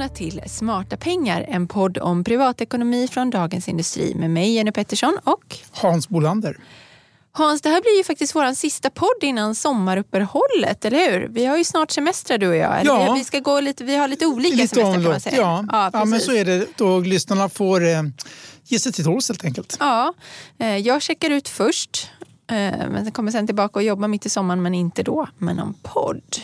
välkomna till Smarta pengar, en podd om privatekonomi från Dagens Industri med mig Jenny Pettersson och Hans Bolander. Hans, det här blir ju faktiskt vår sista podd innan sommaruppehållet, eller hur? Vi har ju snart semester du och jag. Ja. vi, ska gå lite, vi har lite olika Lite semester kan man säga. ja. Ja, ja, men så är det. Då lyssnarna får eh, ge sig till tåls helt enkelt. Ja, eh, jag checkar ut först. eh, Men kommer sen tillbaka och jobbar mitt i sommaren, men inte då med någon podd.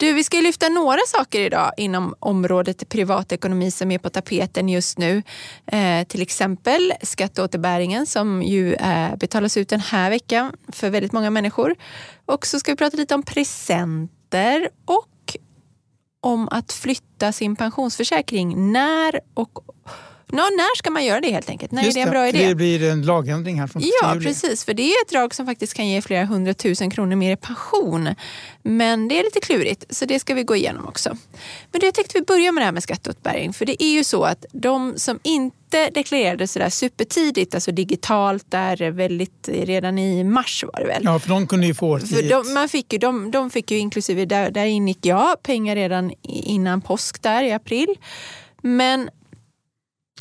Du, vi ska lyfta några saker idag inom området privatekonomi som är på tapeten just nu. Eh, till exempel skatteåterbäringen som ju eh, betalas ut den här veckan för väldigt många människor. Och så ska vi prata lite om presenter och om att flytta sin pensionsförsäkring. När och Ja, när ska man göra det helt enkelt? När Just är det en det, bra för idé? det blir en lagändring här från 1 Ja, juli. precis. För det är ett drag som faktiskt kan ge flera hundratusen kronor mer i pension. Men det är lite klurigt, så det ska vi gå igenom också. Men det tänkte vi börja med det här med skatteåterbäring. För det är ju så att de som inte deklarerade sådär supertidigt, alltså digitalt, där väldigt, redan i mars var det väl? Ja, för de kunde ju få För tidigt. de, man fick ju, de, de fick ju inklusive, där, där ingick jag pengar redan innan påsk där i april. Men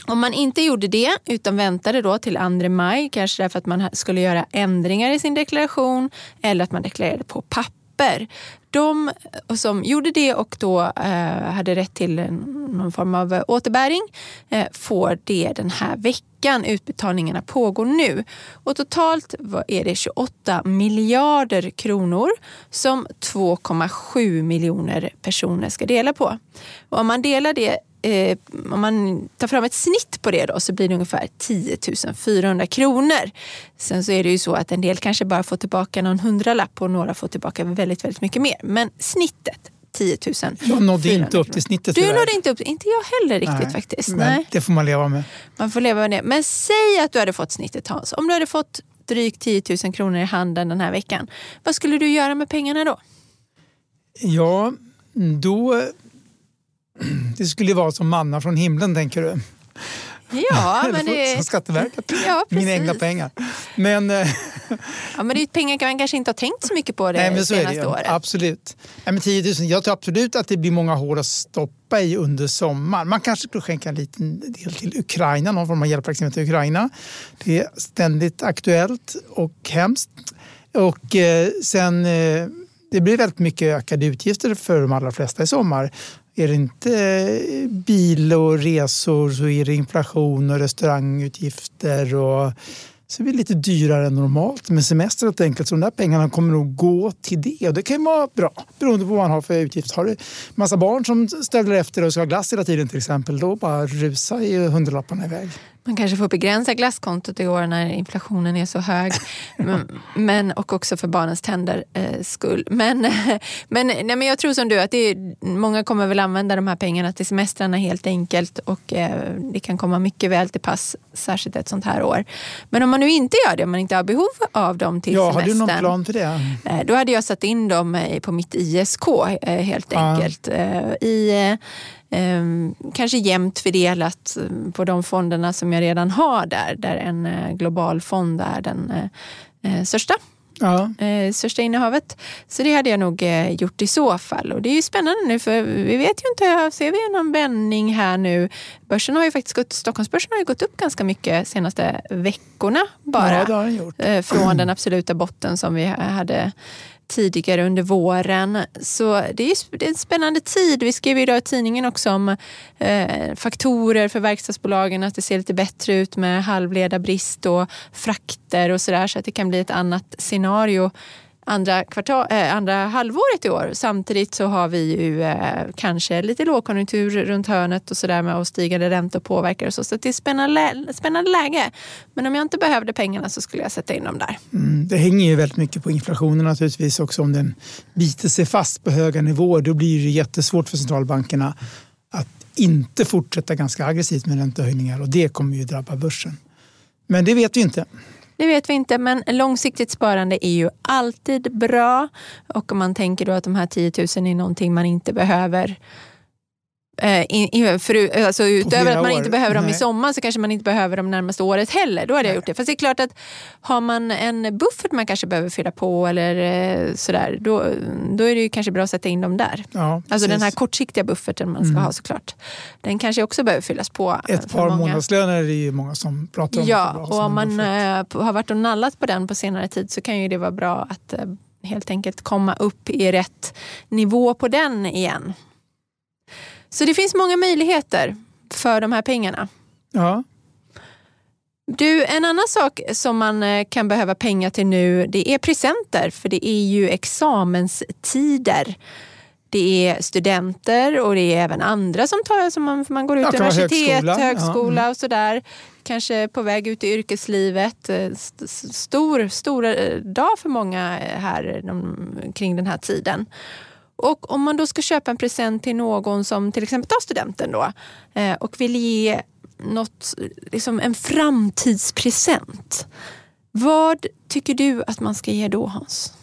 om man inte gjorde det utan väntade då till 2 maj, kanske därför att man skulle göra ändringar i sin deklaration eller att man deklarerade på papper. De eh, som gjorde det och då eh, hade rätt till någon form av eh, återbäring eh, får det den här veckan. Utbetalningarna pågår nu. Och totalt är det 28 miljarder kronor som 2,7 miljoner personer ska dela på. Och om man delar det eh, om man tar fram ett snitt på det då, så blir det ungefär 10 400 kronor. Sen så är det ju så att en del kanske bara får tillbaka någon hundralapp och några får tillbaka väldigt, väldigt mycket mer. Men snittet 10 000. Jag nådde 400 inte upp till snittet. Du nådde inte upp, inte jag heller riktigt Nej, faktiskt. Nej, det får man leva med. man får leva med det. Men säg att du hade fått snittet Hans. Om du hade fått drygt 10 000 kronor i handen den här veckan. Vad skulle du göra med pengarna då? Ja, då... Det skulle ju vara som manna från himlen, tänker du? Ja, men det, Som Skatteverket. ja, Mina egna pengar. Men, eh, Ja, men det är pengar man kanske inte har tänkt så mycket på det nej, men så är det senaste året. Absolut. Nej, men 10 000, jag tror absolut att det blir många hål att stoppa i under sommaren. Man kanske skulle skänka en liten del till Ukraina, någon form av hjälpverksamhet till Ukraina. Det är ständigt aktuellt och hemskt. Och eh, sen, eh, det blir väldigt mycket ökade utgifter för de allra flesta i sommar. Är det inte eh, bil och resor så är det inflation och restaurangutgifter och så blir det lite dyrare än normalt med semester helt enkelt. Så de där pengarna kommer nog gå till det och det kan ju vara bra beroende på vad man har för utgift. Har du massa barn som ställer efter och ska ha glass hela tiden till exempel, då bara rusar ju hundralapparna iväg. Man kanske får begränsa glasskontot i år när inflationen är så hög. men, men, och också för barnens tänder eh, skull. Men, men, nej, men jag tror som du att det är, många kommer väl använda de här pengarna till semestrarna helt enkelt. Och eh, det kan komma mycket väl till pass, särskilt ett sånt här år. Men om man nu inte gör det, om man inte har behov av dem till Ja, har semestern. du någon plan för det? Eh, Då hade jag satt in dem eh, på mitt ISK eh, helt Ja. enkelt. I, eh, eh, kanske jämnt fördelat eh, på de fonderna som jag redan har där. Där en eh, global fond är den eh, största. Ja. Största innehavet. Så det hade jag nog gjort i så fall. Och det är ju spännande nu för vi vet ju inte, ser vi någon vändning här nu? Börsen har ju faktiskt gått, Stockholmsbörsen har ju gått upp ganska mycket senaste veckorna bara ja, det har den gjort. från den absoluta botten som vi hade tidigare under våren. Så det är, det är en spännande tid. Vi skrev idag i tidningen också om eh, faktorer för verkstadsbolagen, att det ser lite bättre ut med halvledarbrist och frakter och sådär så att det kan bli ett annat scenario andra, kvartal, eh, andra halvåret i år. Samtidigt så har vi ju eh, kanske lite lågkonjunktur runt hörnet och sådär med och stigande räntor påverkar och så. Så det är ett spännande, spännande läge. Men om jag inte behövde pengarna så skulle jag sätta in dem där. Mm, det hänger ju väldigt mycket på inflationen naturligtvis också. Om den biter sig fast på höga nivåer då blir det jättesvårt för centralbankerna att inte fortsätta ganska aggressivt med räntehöjningar och det kommer ju drabba börsen. Men det vet vi inte. Det vet vi inte, men långsiktigt sparande är ju alltid bra. Och om man tänker då att de här 10 000 är någonting man inte behöver in, in, alltså, utöver att man år. inte behöver dem Nej. i sommar så kanske man inte behöver dem närmaste året heller. Då hade jag gjort det. Fast det är klart att har man en buffert man kanske behöver fylla på eller eh, sådär, då, då är det kanske bra att sätta in dem där. Ja, Alltså precis. Mm. den här kortsiktiga bufferten man ska ha såklart. Den kanske också behöver fyllas på. eh, Ett för par många. månadslöner är det ju många som pratar om. Ja, och om man buffert. eh, har varit och nallat på den på senare tid så kan ju det vara bra att eh, helt enkelt komma upp i rätt nivå på den igen. Så det finns många möjligheter för de här pengarna. Ja, Du, en annan sak som man eh, kan behöva pengar till nu det är presenter för det är ju examenstider. Det är studenter och det är även andra som tar, som man, man går ut Ja, universitet, högskola. högskola, Ja, mm. och sådär. Kanske på väg ut i yrkeslivet. Eh, st- Stor, stor eh, dag för många här kring den här tiden. Och om man då ska köpa en present till någon som till exempel tar studenten då eh, och vill ge något, liksom en framtidspresent. Vad tycker du att man ska ge då Hans?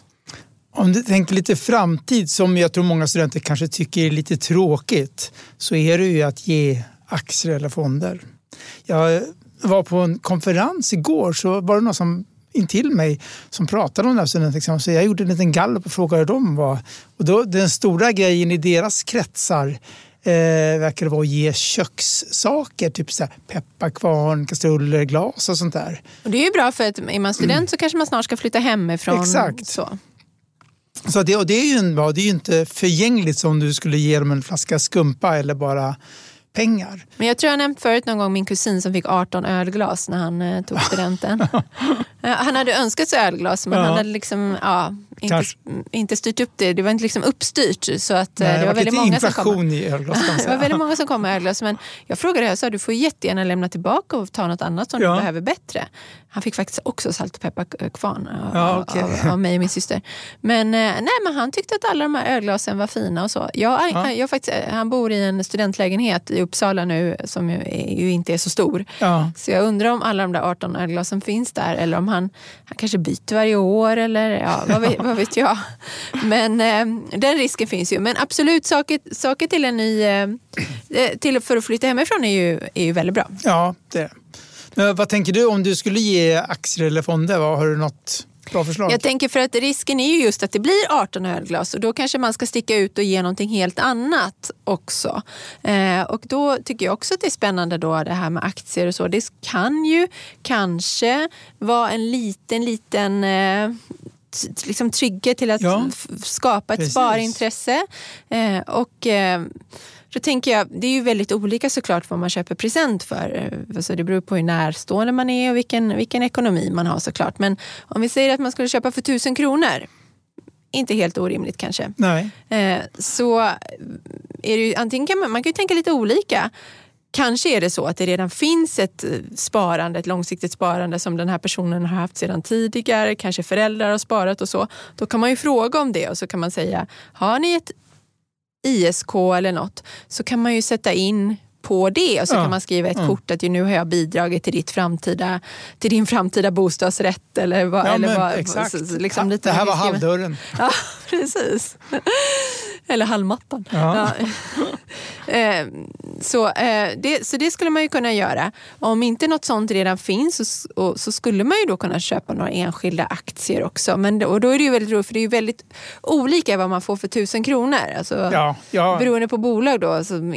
Om du tänker lite framtid som jag tror många studenter kanske tycker är lite tråkigt så är det ju att ge aktier eller fonder. Jag var på en konferens igår så var det någon som intill mig som pratade om det här studentexamen. Så jag gjorde en liten gallup och frågade dem vad. Och då, den stora grejen i deras kretsar eh, verkar vara att ge kökssaker, typ så här pepparkvarn, kastruller, glas och sånt där. Och det är ju bra för att är man student så kanske man snart ska flytta hemifrån. Exakt. Så. Så det, och det är ju en, det är ju inte förgängligt som du skulle ge dem en flaska skumpa eller bara pengar. Men jag tror jag nämnt förut någon gång min kusin som fick 18 ölglas när han eh, tog studenten. Eh, han hade önskat sig ölglas men Ja. han hade liksom, ja, Kanske. inte styrt upp det. Det var inte liksom uppstyrt. Så att, eh, Nej, det var väldigt många som kom. i ölglas Det var väldigt många som kom med ölglas. Men jag frågade, jag sa du får jättegärna lämna tillbaka och ta något annat som Ja. du behöver bättre. Han fick faktiskt också salt och pepparkvarn av, Ja, okej. av, av mig och min syster. Men, eh, nej, men han tyckte att alla de här ölglasen var fina och så. Jag, han, jag faktiskt, eh, han bor i en studentlägenhet i Uppsala nu som ju, ju inte är så stor. Ja. Så jag undrar om alla de där 18 ölglasen finns där eller om han, han kanske byter varje år eller ja, vad, vad vet jag. Men eh, den risken finns ju. Men absolut, saker, saker till en ny... Eh, till, för att flytta hemifrån är ju, är ju väldigt bra. ja, det är. Men vad tänker du om du skulle ge aktier eller fonder? Vad, har du något bra förslag? Jag tänker för att risken är ju just att det blir 18 ölglas och då kanske man ska sticka ut och ge någonting helt annat också. Eh, och då tycker jag också att det är spännande då det här med aktier och så. Det kan ju kanske vara en liten, liten eh, liksom trygghet till att Ja, skapa ett precis. sparintresse. Eh, och eh, då tänker jag, det är ju väldigt olika såklart vad man köper present för. Eh, Alltså det beror på hur närstående man är och vilken, vilken ekonomi man har såklart. Men om vi säger att man skulle köpa för tusen kronor, inte helt orimligt kanske. Nej. Eh, så är det ju, antingen kan man, man kan ju tänka lite olika. Kanske är det så att det redan finns ett eh, sparande, ett långsiktigt sparande som den här personen har haft sedan tidigare. Kanske föräldrar har sparat och så. Då kan man ju fråga om det och så kan man säga, har ni ett ISK eller något så kan man ju sätta in på det och så Ja. kan man skriva ett Mm. kort att ju nu har jag bidragit till, ditt framtida, till din framtida bostadsrätt. Eller vad, Ja, eller men vad, exakt. liksom lite det här var halvdörren. Ja, precis. Eller halmmattan. Ja. Ja. Eh, så, eh, det, så det skulle man ju kunna göra. Om inte något sånt redan finns och, så skulle man ju då kunna köpa några enskilda aktier också. Men, och då är det ju väldigt roligt för det är ju väldigt olika vad man får för tusen kronor. Alltså, Ja, ja. Beroende på bolag då. Så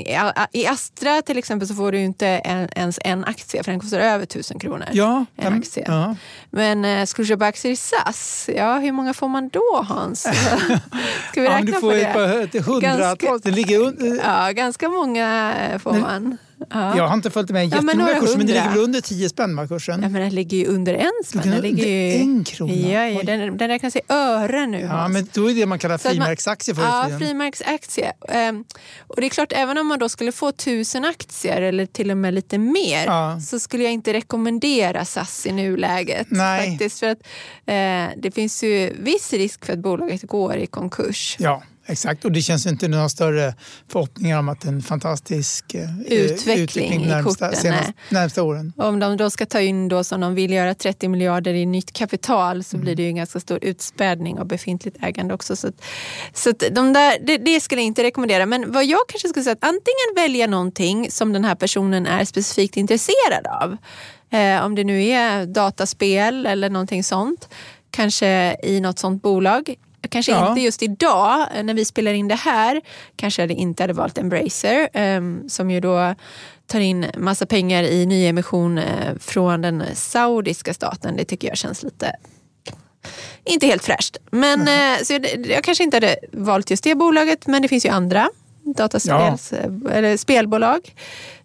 i, Astra till exempel så får du ju inte en, ens en aktie för den kostar över tusen kronor. Ja, En ja, aktie. Ja. Men eh, ska du köpa aktier i SAS? Ja, hur många får man då Hans? Ska vi Ja, räkna men du på får det? Ett hundratals. Det ligger under, Ja, ganska många eh, får Men- man. Ja. Jag har inte följt med Ja, men jättenoga några kursen, men det ligger väl under 10 spänn? Ja, men den ligger ju under en spänn. Den ligger ju... en krona? Ja, ja, den, den räknas i öre nu. Ja, men då är det man kallar frimärksaktier förr Ja, frimärksaktie. Ehm, och det är klart, även om man då skulle få tusen aktier eller till och med lite mer Ja. så skulle jag inte rekommendera SAS i nuläget. Nej. Faktiskt, för att eh, det finns ju viss risk för att bolaget går i konkurs. Ja, exakt. Och det känns inte några större förhoppningar om att en fantastisk eh, Utveckling utveckling närmsta, korten, senaste, nej. närmsta åren. Om de då ska ta in då som de vill göra 30 miljarder i nytt kapital så Mm. blir det ju en ganska stor utspädning av befintligt ägande också. Så, att, så att de där, det, det skulle jag inte rekommendera. Men vad jag kanske skulle säga att antingen välja någonting som den här personen är specifikt intresserad av. Eh, om det nu är dataspel eller någonting sånt. Kanske i något sånt bolag. Kanske Ja. inte just idag eh, när vi spelar in det här. Kanske hade inte hade valt Embracer eh, som ju då tar in massa pengar i nyemission eh, från den saudiska staten. Det tycker jag känns lite inte helt fräscht. Men, eh, så jag, jag kanske inte hade valt just det bolaget men det finns ju andra dataspels, eller spelbolag.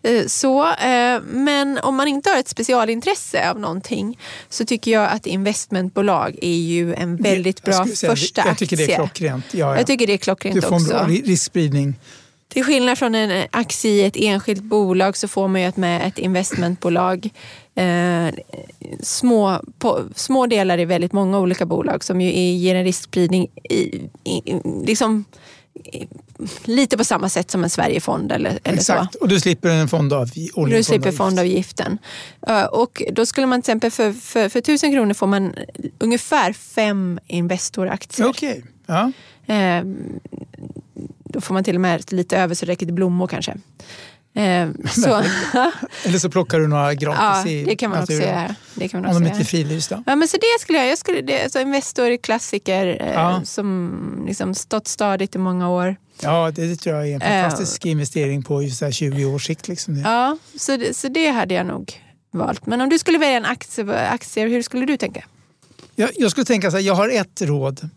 Eh, Så, eh, men om man inte har ett specialintresse av någonting så tycker jag att investmentbolag är ju en väldigt bra säga, första Jag tycker det är aktie. klockrent. Ja, ja. Jag tycker det är Du klockrent får en också. bra ri- riskspridning. Till skillnad från en aktie i ett enskilt bolag så får man ju med ett investmentbolag eh, små, på, små delar i väldigt många olika bolag som ju är, ger en riskspridning i, i, liksom, lite på samma sätt som en Sverigefond eller, eller så. Exakt. Och du slipper en fondavgift. Du slipper fondavgiften. Eh, Och då skulle man till exempel för, för, för 1000 kronor får man ungefär fem Investor-aktier. Okej. Ja. Eh, då får man till och med lite över så det räcker till blommor kanske. Eh, så, Eller så plockar du några gratis ja, i det kan man också naturen. göra. Det kan man Om också de göra. inte är fridlysta. Ja, men så det skulle jag, jag skulle, det, alltså Investor är klassiker eh, Ja. som liksom stått stadigt i många år. Ja, det, det tror jag är en Eh. fantastisk investering på just så här 20 års sikt. Liksom. Ja, så det, så det hade jag nog valt. Men om du skulle välja en aktie, aktie hur skulle du tänka? Jag, jag skulle tänka så här, jag har ett råd.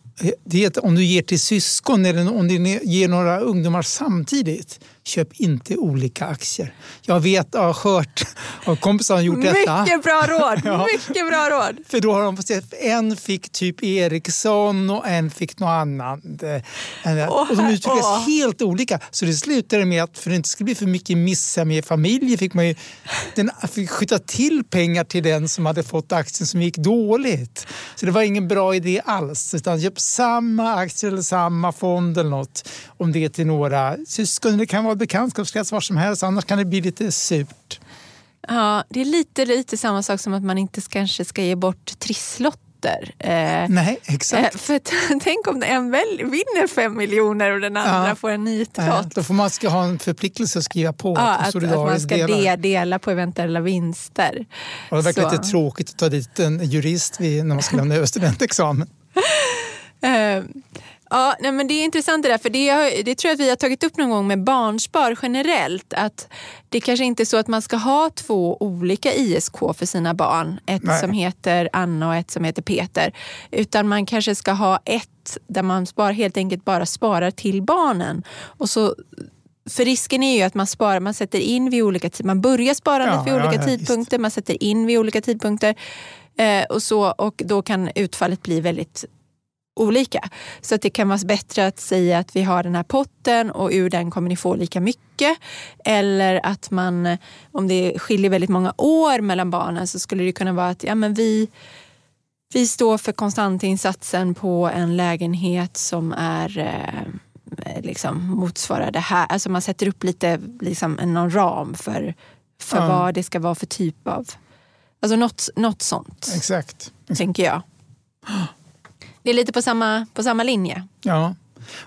Det är om du ger till syskon eller om du ger några ungdomar samtidigt, köp inte olika aktier. Jag vet, jag har hört av kompisar har gjort detta. Mycket bra råd! Ja. Mycket bra råd! För då har de fått se, en fick typ Ericsson och en fick något annat. Åh, och de uttrycktes åh. helt olika. Så det slutade med att för att det inte skulle bli för mycket missa med familjen fick man ju den, fick skjuta till pengar till den som hade fått aktien som gick dåligt. Så det var ingen bra idé alls. Utan köp samma aktier eller samma fond eller något. Om det är till några syskon. Det kan vara bekantskapskrets var som helst. Annars kan det bli lite surt. Ja, det är lite, lite samma sak som att man inte kanske ska ge bort trisslotter. Eh, Nej, exakt. eh, för tänk om en väl vinner fem miljoner och den andra Ja. får en nitlott. då får man ska ha en förpliktelse att skriva på Ja, att, att, att man ska delar. de, dela på eventuella vinster. Och det verkar Så. lite tråkigt att ta dit en jurist vid, när man ska lämna över studentexamen. Eh, ja, nej, men det är intressant det där, för det, det tror jag att vi har tagit upp någon gång med barnspar generellt. Att det kanske inte är så att man ska ha två olika ISK för sina barn. Ett Nej. som heter Anna och ett som heter Peter. Utan man kanske ska ha ett där man spar, helt enkelt bara sparar till barnen. Och så för risken är ju att man sparar, man sätter in vid olika man börjar sparandet Ja, vid olika ja, tidpunkter, man sätter in vid olika tidpunkter. Eh, och, så, och då kan utfallet bli väldigt olika. Så att det kan vara bättre att säga att vi har den här potten och ur den kommer ni få lika mycket. Eller att man, om det skiljer väldigt många år mellan barnen så skulle det kunna vara att ja, men vi, vi står för konstantinsatsen på en lägenhet som är eh, liksom motsvarar det här. Alltså man sätter upp lite liksom, någon ram för, för Ja. vad det ska vara för typ av... Alltså något, något sånt, Exakt. tänker jag. Det är lite på samma, på samma linje. Ja.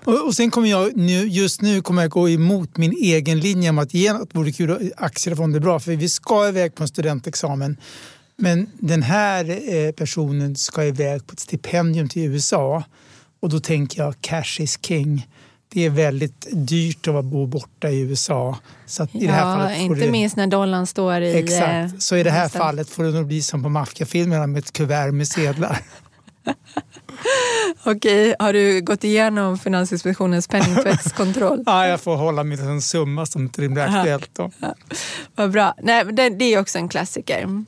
Och, och sen kommer jag nu, just nu kommer jag gå emot min egen linje om att ge att det vore kul att fonder är bra. För vi ska iväg på en studentexamen. Men den här eh, personen ska iväg på ett stipendium till USA. Och då tänker jag cash is king. Det är väldigt dyrt att bo borta i USA. Så i det här ja, fallet inte det, minst när dollarn står i... eh, Exakt. Så i det här nästan- fallet får det nog bli som på maffiafilmerna med ett kuvert med sedlar. Okej, har du gått igenom Finansinspektionens penningtvättskontroll? Ja, jag får hålla mig till en summa som inte blir aktuellt. Då. Vad bra. Nej, det, det är också en klassiker.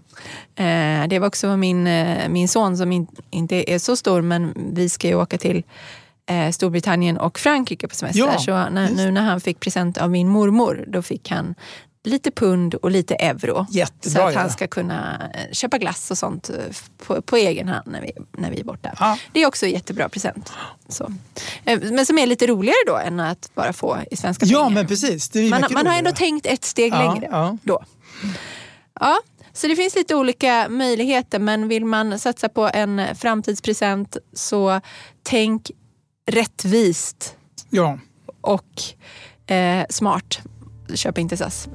Eh, det var också vad min, eh, min son som in, inte är så stor, men vi ska ju åka till eh, Storbritannien och Frankrike på semester. Ja, så när, nu när han fick present av min mormor, då fick han lite pund och lite euro. Jättebra, så att han ska kunna eh, köpa glass och sånt eh, på, på egen hand när vi, när vi är borta. Ja. Det är också en jättebra present. Så. Eh, Men som är lite roligare då än att bara få i svenska Ja, pengar. men precis. Man, man har ändå tänkt ett steg Ja, längre ja. då. Ja, så det finns lite olika möjligheter men vill man satsa på en framtidspresent så tänk rättvist Ja. och eh, smart. Köp inte SAS.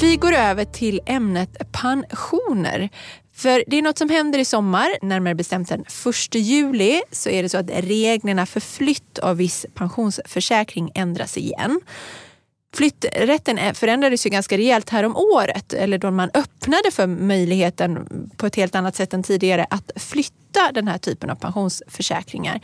Vi går över till ämnet pensioner. För det är något som händer i sommar, närmare bestämt den 1 juli så är det så att reglerna för flytt av viss pensionsförsäkring ändras igen. Flytträtten förändrades ju ganska rejält här om året eller då man öppnade för möjligheten på ett helt annat sätt än tidigare att flytta den här typen av pensionsförsäkringar.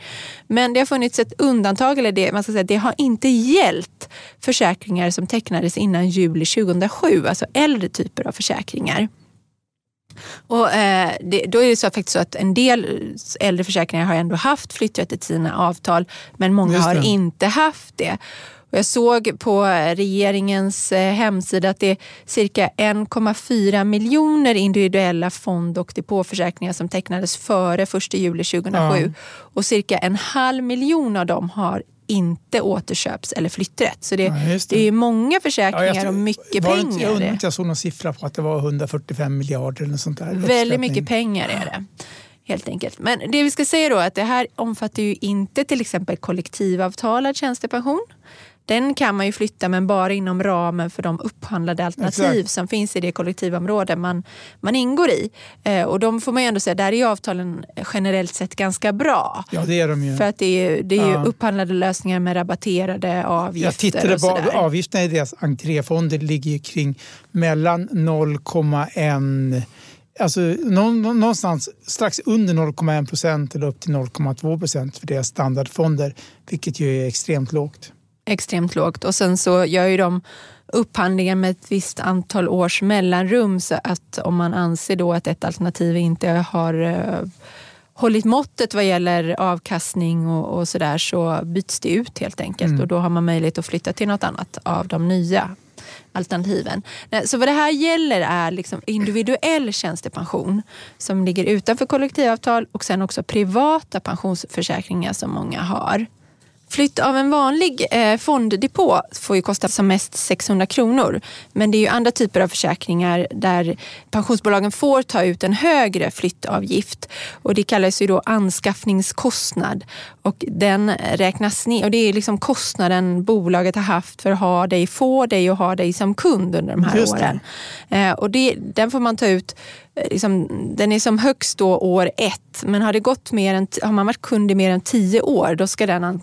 Men det har funnits ett undantag, eller det, man ska säga, det har inte gällt försäkringar som tecknades innan juli 2007, alltså äldre typer av försäkringar. Och, eh, det, då är det så faktiskt så att en del äldre försäkringar har ändå haft flytträtt i sina avtal men många har inte haft det. Och jag såg på regeringens eh, hemsida att det är cirka 1,4 miljoner individuella fond och depåförsäkringar som tecknades före 1 juli 2007. Ja. Och cirka en halv miljon av dem har inte återköps eller flytträtt. Så det, Ja, det. det är många Ja, försäkringar jag- och mycket inte- pengar. Jag undrar jag såg någon siffra på att det var 145 miljarder eller sånt där. Väldigt mycket pengar är det. Helt enkelt. Men det vi ska säga då är att det här omfattar ju inte till exempel kollektivavtalad tjänstepension. Den kan man ju flytta men bara inom ramen för de upphandlade alternativ Exakt. som finns i det kollektivområde man, man ingår i. Eh, och de får man ju ändå säga, där är avtalen generellt sett ganska bra. Ja, det är de ju. För att det är det är Ja. upphandlade lösningar med rabatterade avgifter Jag tittade på avgifterna i deras entréfonder ligger ju kring mellan 0,1 Alltså nå- nå- någonstans strax under 0,1 procent eller upp till 0,2 procent för deras standardfonder, vilket ju är extremt lågt. Extremt lågt. Och sen så gör ju de upphandlingar med ett visst antal års mellanrum så att om man anser då att ett alternativ inte har eh, hållit måttet vad gäller avkastning och, och sådär så byts det ut helt enkelt Mm. och då har man möjlighet att flytta till något annat av de nya alternativen. Så vad det här gäller är liksom individuell tjänstepension som ligger utanför kollektivavtal och sen också privata pensionsförsäkringar som många har. Flytt av en vanlig eh, fonddepå får ju kosta som mest 600 kronor. Men det är ju andra typer av försäkringar där pensionsbolagen får ta ut en högre flyttavgift. Och det kallas ju då anskaffningskostnad. Och den räknas ner. Och det är liksom kostnaden bolaget har haft för att ha dig, få dig och ha dig som kund under de här Just det. åren. Eh, och det, den får man ta ut eh, Liksom, den är som högst då år ett, men har, det gått mer än, har man varit kund i mer än tio år då ska den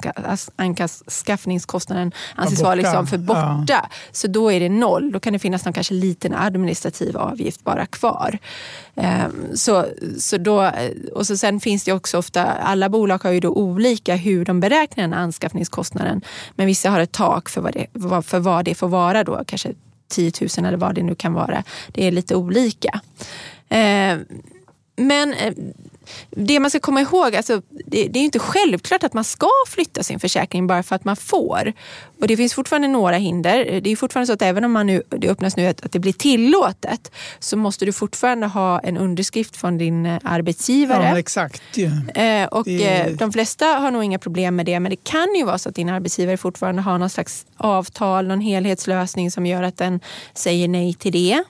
anskaffningskostnaden anses vara liksom för borta. Så då är det noll. Då kan det finnas någon kanske liten administrativ avgift bara kvar. Ehm, Så, så då, och så sen finns det också ofta, alla bolag har ju då olika hur de beräknar den här anskaffningskostnaden. Men vissa har ett tak för vad det, för vad det får vara då, kanske 10 000 eller vad det nu kan vara. Det är lite olika. Eh, Men eh, det man ska komma ihåg, alltså, det, det är inte självklart att man ska flytta sin försäkring bara för att man får. Och det finns fortfarande några hinder. Det är fortfarande så att även om man nu, det öppnas nu att, att det blir tillåtet så måste du fortfarande ha en underskrift från din eh, Ja, arbetsgivare. men exakt. ju. Eh, och Det- eh, de flesta har nog inga problem med det men det kan ju vara så att din arbetsgivare fortfarande har någon slags avtal, någon helhetslösning som gör att den säger nej till det.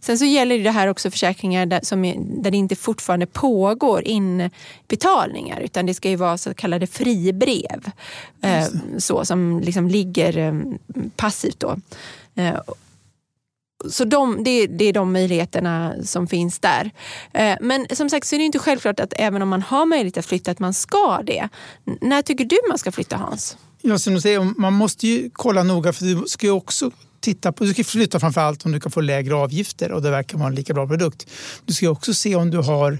Sen så gäller det här också försäkringar där, som är, där det inte fortfarande pågår inbetalningar utan det ska ju vara så kallade fribrev eh, så, som liksom ligger eh, passivt. Då. Eh, så de, det, det är de möjligheterna som finns där. Eh, Men som sagt så är det inte självklart att även om man har möjlighet att flytta att man ska det. När tycker du man ska flytta Hans? Ja, som du säger, man måste ju kolla noga för du ska ju också titta på, du ska flytta framför allt om du kan få lägre avgifter och det verkar vara en lika bra produkt. Du ska också se om du har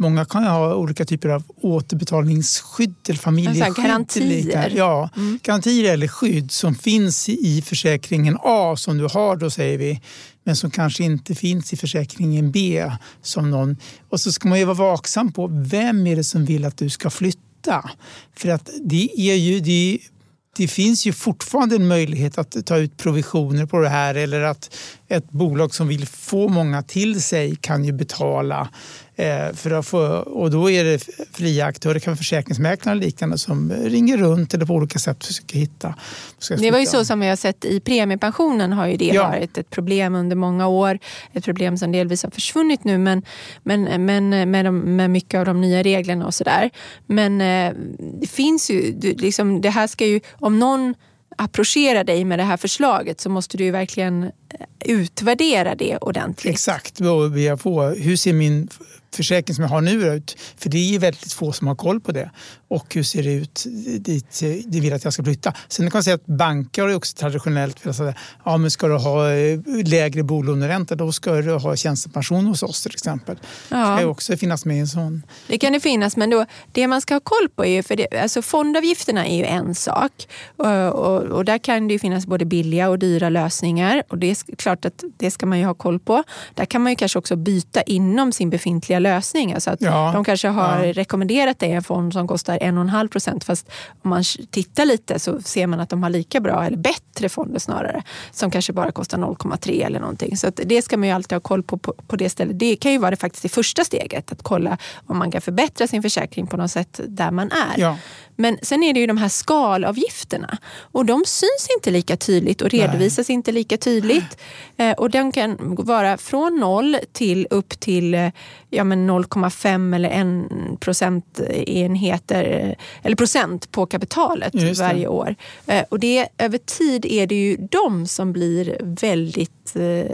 Många kan ha olika typer av återbetalningsskydd eller familjeskydd. garantier. Ja, garantier eller skydd som finns i försäkringen A som du har då säger vi. Men som kanske inte finns i försäkringen B. Som någon. Och så ska man ju vara vaksam på vem är det som vill att du ska flytta. För att det är ju, det är, det finns ju fortfarande en möjlighet att ta ut provisioner på det här eller att ett bolag som vill få många till sig kan ju betala för att få, och då är det fria aktörer, det kan vara försäkringsmäklare och liknande som ringer runt eller på olika sätt försöker hitta. Det var ju så som vi har sett i premiepensionen har ju det ja. varit ett problem under många år. Ett problem som delvis har försvunnit nu men, men, men med, de, med mycket av de nya reglerna och sådär. Men eh, det finns ju, liksom, det här ska ju, om någon approchera dig med det här förslaget så måste du ju verkligen utvärdera det ordentligt. Exakt. Hur ser min försäkring som jag har nu ut? För det är ju väldigt få som har koll på det. Och hur ser det ut dit de vill att jag ska flytta? Sen kan man säga att banker har också traditionellt velat säga ja, men ska du ha eh, lägre bolåneränta då ska du ha tjänstepension hos oss till exempel. Ja. Det ska ju också finnas med i en sån. Det kan det finnas men då, det man ska ha koll på är ju, för det, alltså fondavgifterna är ju en sak och, och, och, där kan det ju finnas både billiga och dyra lösningar och det är klart att det ska man ju ha koll på. Där kan man ju kanske också byta inom sin befintliga lösning. Alltså att ja. De kanske har ja. rekommenderat dig en fond som kostar 1,5 procent fast om man tittar lite så ser man att de har lika bra eller bättre fonder snarare som kanske bara kostar 0,3 eller någonting. Så det ska man ju alltid ha koll på, på, på det stället. Det kan ju vara det faktiskt det första steget att kolla om man kan förbättra sin försäkring på något sätt där man är. Ja. Men sen är det ju de här skalavgifterna och de syns inte lika tydligt och redovisas Nej. inte lika tydligt. Eh, och den kan vara från noll till upp till eh, ja, 0,5 eller 1 procentenheter eller procent på kapitalet varje år. Eh, och det, över tid är det ju de som blir väldigt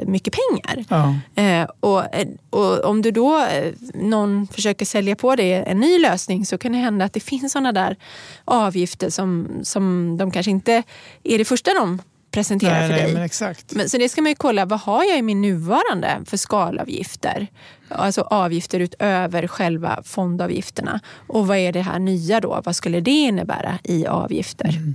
mycket pengar. Ja. Och, och, om du då någon försöker sälja på dig en ny lösning så kan det hända att det finns sådana där avgifter som, som de kanske inte är det första de presenterar nej, för nej, dig. Men exakt. Men, så det ska man ju kolla, vad har jag i min nuvarande för skalavgifter? Alltså avgifter utöver själva fondavgifterna. Och vad är det här nya då? Vad skulle det innebära i avgifter? Mm.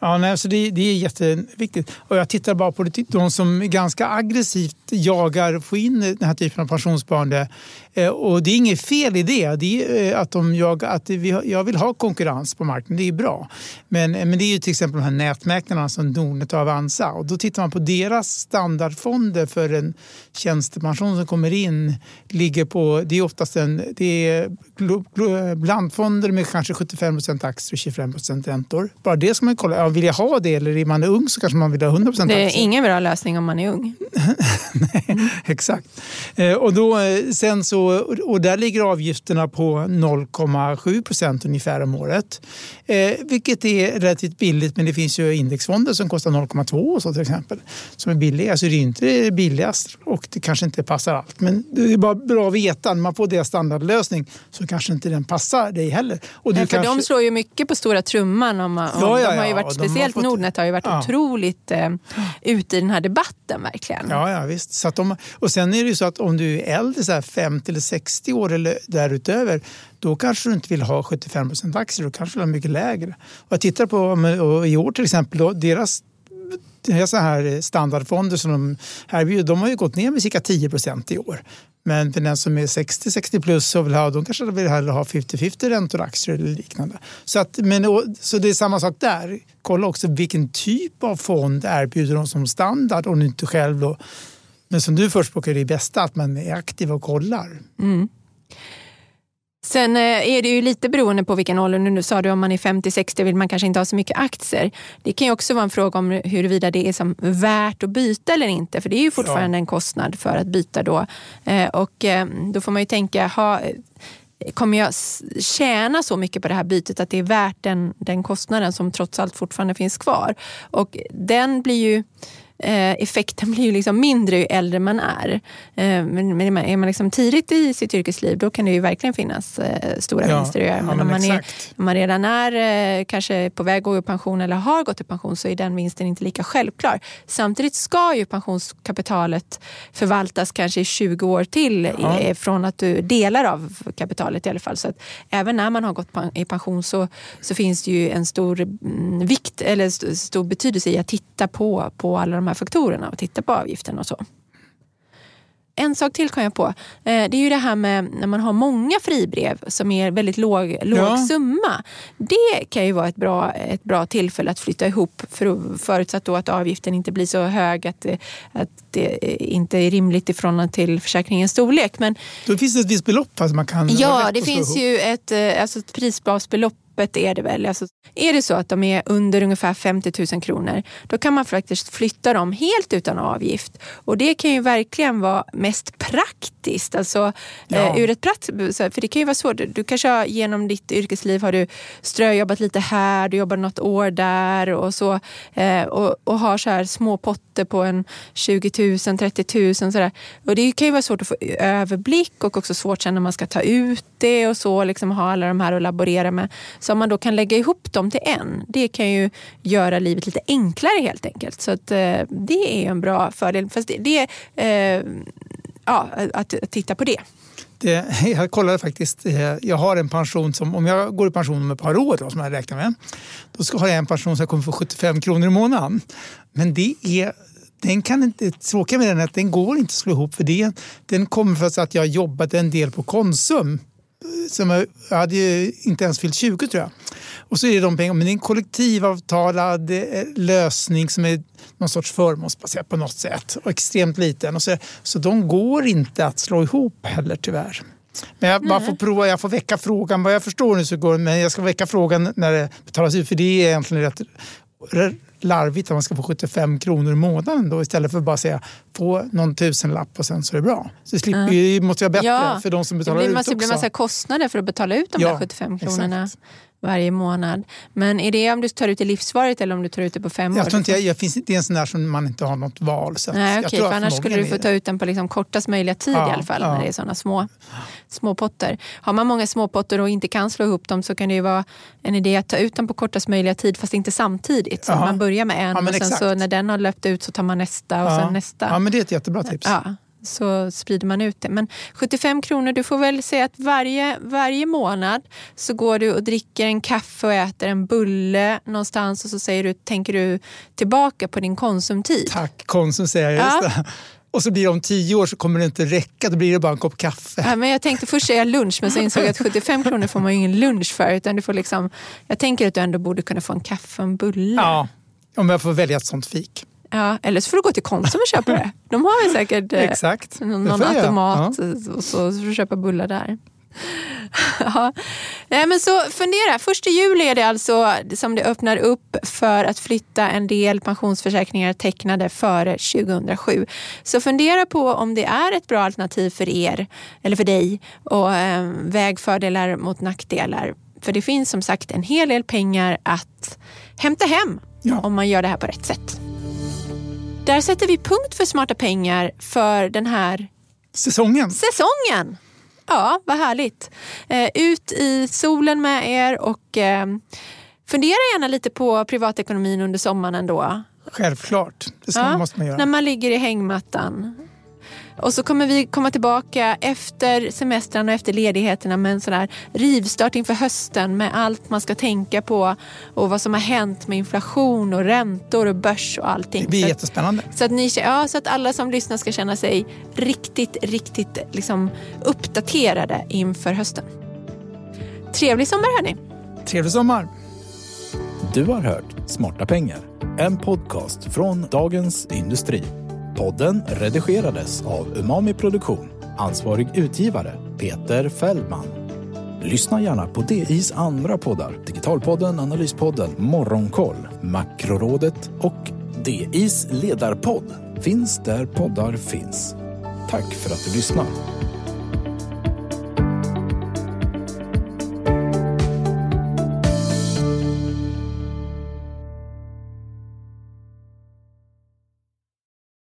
Ja, nej, så det, det, är jätteviktigt. Och jag tittar bara på det, de som ganska aggressivt jagar att få in den här typen av pensionssparande. Eh, och det är inget fel i det. det eh, att de jagar, att vi, jag vill ha konkurrens på marknaden, det är bra. Men, eh, men det är ju till exempel de här nätmäklarna som Nordnet och Avanza. Och då tittar man på deras standardfonder för en tjänstepension som kommer in. ligger på, Det är oftast en, det är blandfonder med kanske 75% aktier och 25 räntor. Bara det ska man kolla. Ja, vill jag ha det eller är man ung så kanske man vill ha 100 aktier. Det är ingen bra lösning om man är ung. Nej, exakt. Och, då, sen så, och där ligger avgifterna på 0,7 procent ungefär om året. Eh, vilket är relativt billigt men det finns ju indexfonder som kostar 0,2 så till exempel. Som är billiga. Så det är inte billigast och det kanske inte passar allt. Men det är bara bra att veta. När man får deras standardlösning så kanske inte den passar dig heller. Och du ja, för kanske... de slår ju mycket på stora trumman. Om, om, ja, ja, de har ju varit, speciellt har fått... Nordnet har ju varit otroligt eh, ute i den här debatten verkligen. Ja, ja visst. Så de, och sen är det ju så att om du är äldre, så här 50 eller 60 år eller därutöver, då kanske du inte vill ha 75 procent aktier, då kanske du vill ha mycket lägre. Och jag tittar på i år till exempel, då, deras så här standardfonder som de erbjuder, de har ju gått ner med cirka 10 procent i år. Men för den som är 60-60 plus och vill ha, de kanske vill hellre ha 50-50 räntor, aktier eller liknande. Så, att, men, så det är samma sak där. Kolla också vilken typ av fond erbjuder de som standard om du inte själv då. Men som du förespråkar är det bästa att man är aktiv och kollar. Mm. Sen eh, är det ju lite beroende på vilken ålder. Nu sa du om man är 50-60 vill man kanske inte ha så mycket aktier. Det kan ju också vara en fråga om huruvida det är som värt att byta eller inte. För det är ju fortfarande ja. en kostnad för att byta då. Eh, och eh, då får man ju tänka, ha, kommer jag tjäna så mycket på det här bytet att det är värt den, den kostnaden som trots allt fortfarande finns kvar? Och den blir ju effekten blir ju liksom mindre ju äldre man är. Eh, men är man liksom tidigt i sitt yrkesliv då kan det ju verkligen finnas eh, stora ja, vinster att göra. Men, ja, men om, man är, om man redan är kanske på väg att gå i pension eller har gått i pension så är den vinsten inte lika självklar. Samtidigt ska ju pensionskapitalet förvaltas kanske i 20 år till ja. från att du delar av kapitalet i alla fall. Så att även när man har gått i pension så, så finns det ju en stor mm, vikt eller stor betydelse i att titta på, på alla de här faktorerna och titta på avgiften och så. en sak till kom jag på. Eh, det är ju det här med när man har många fribrev som är väldigt låg, låg Ja. summa. Det kan ju vara ett bra, ett bra tillfälle att flytta ihop för, förutsatt då att avgiften inte blir så hög att, att det inte är rimligt i förhållande till försäkringens storlek. Men Då finns det ett visst belopp fast man kan... Ja, det finns ihop. ju ett, eh, alltså ett prisbasbeloppet är det väl. Alltså, är det så att de är under ungefär 50 000 kronor, då kan man faktiskt flytta dem helt utan avgift. Och det kan ju verkligen vara mest praktiskt. Alltså, Ja. eh, ur ett prakt, för det kan ju vara svårt. Du kanske har, genom ditt yrkesliv har du ströjobbat lite här, du jobbar något år där och så. Eh, och, och har så här små potter på en 20 000, 30 000 sådär. Och det kan ju vara svårt att få överblick och också svårt sen när man ska ta ut det och så, liksom ha alla de här att laborera med. Så om man då kan lägga ihop dem till en, det kan ju göra livet lite enklare helt enkelt. Så att, eh, det är en bra fördel. Fast det, det är, eh, ja, att, att titta på det. Det, jag kollade faktiskt. Eh, jag har en pension som, om jag går i pension om ett par år då, som jag räknar med, då ska jag en pension som jag kommer få 75 kronor i månaden. Men det är den kan inte, tråkiga med den är att den går inte att slå ihop för det. Den kommer för att jag jobbat en del på Konsum. Som jag, jag hade ju inte ens fyllt 20 tror jag. Och så är det de pengarna, men det är en kollektivavtalad eh, lösning som är någon sorts förmånsbaserad på något sätt och extremt liten. Och så, så de går inte att slå ihop heller tyvärr. Men jag bara får prova, jag får väcka frågan. Vad jag förstår nu så går det, men jag ska väcka frågan när det betalas ut. För det är egentligen rätt rätt larvigt att man ska få 75 kronor i månaden då istället för att bara säga få någon tusenlapp och sen så är det bra. Så det slipper, det måste vara bättre för de som det betalar blir ut också. blir massa kostnader för att betala ut de Ja, där 75 kronorna exakt. Varje månad. Men är det om du tar ut det livsvarigt eller om du tar ut det på fem år? Jag tror inte jag, jag finns, det är en sån där som man inte har något val. Så Nej, okej, för annars skulle du få ta ut den på liksom kortast möjliga tid Ja, i alla fall ja. när det är sådana små, små potter. Har man många små potter och inte kan slå ihop dem så kan det ju vara en idé att ta ut dem på kortast möjliga tid fast inte samtidigt. Så Jaha. man börjar med en Ja, och sen så när den har löpt ut så tar man nästa och ja. sen nästa. Ja, men det är ett jättebra tips. Ja, så sprider man ut det. Men 75 kronor, du får väl säga att varje, varje månad så går du och dricker en kaffe och äter en bulle någonstans och så säger du, tänker du tillbaka på din konsumtid. Tack Konsum säger jag. Ja. Just det. Och så blir det om tio år så kommer det inte räcka. Då blir det bara en kopp kaffe. Ja, men jag tänkte först säga lunch men så insåg jag att 75 kronor får man ju ingen lunch för. Utan du får liksom, jag tänker att du ändå borde kunna få en kaffe och en bulle. Ja, om jag får välja ett sånt fik. Ja, eller så får du gå till Konsum och köpa det. De har väl säkert eh, Exakt. någon, någon får jag göra. automat och så får du köpa bullar där. ja. Nej, men så fundera, första juli är det alltså som det öppnar upp för att flytta en del pensionsförsäkringar tecknade före 2007. Så fundera på om det är ett bra alternativ för er eller för dig och eh, väg fördelar mot nackdelar. För det finns som sagt en hel del pengar att hämta hem Ja. om man gör det här på rätt sätt. Där sätter vi punkt för smarta pengar för den här Säsongen. säsongen. Ja, vad härligt. Eh, ut i solen med er och eh, fundera gärna lite på privatekonomin under sommaren ändå. Självklart. Det Ja, måste man göra. När man ligger i hängmattan. Och så kommer vi komma tillbaka efter semestrarna och efter ledigheterna med en sån här rivstart inför hösten med allt man ska tänka på och vad som har hänt med inflation och räntor och börs och allting. Det blir Så att- jättespännande. så att, ni, ja, så att alla som lyssnar ska känna sig riktigt, riktigt liksom uppdaterade inför hösten. Trevlig sommar hörni! Trevlig sommar. Du har hört Smarta pengar, en podcast från Dagens Industri. Podden redigerades av Umami Produktion. Ansvarig utgivare Peter Fällman. Lyssna gärna på DIs andra poddar. Digitalpodden, Analyspodden, Morgonkoll, Makrorådet och DIs ledarpodd finns där poddar finns. Tack för att du lyssnar.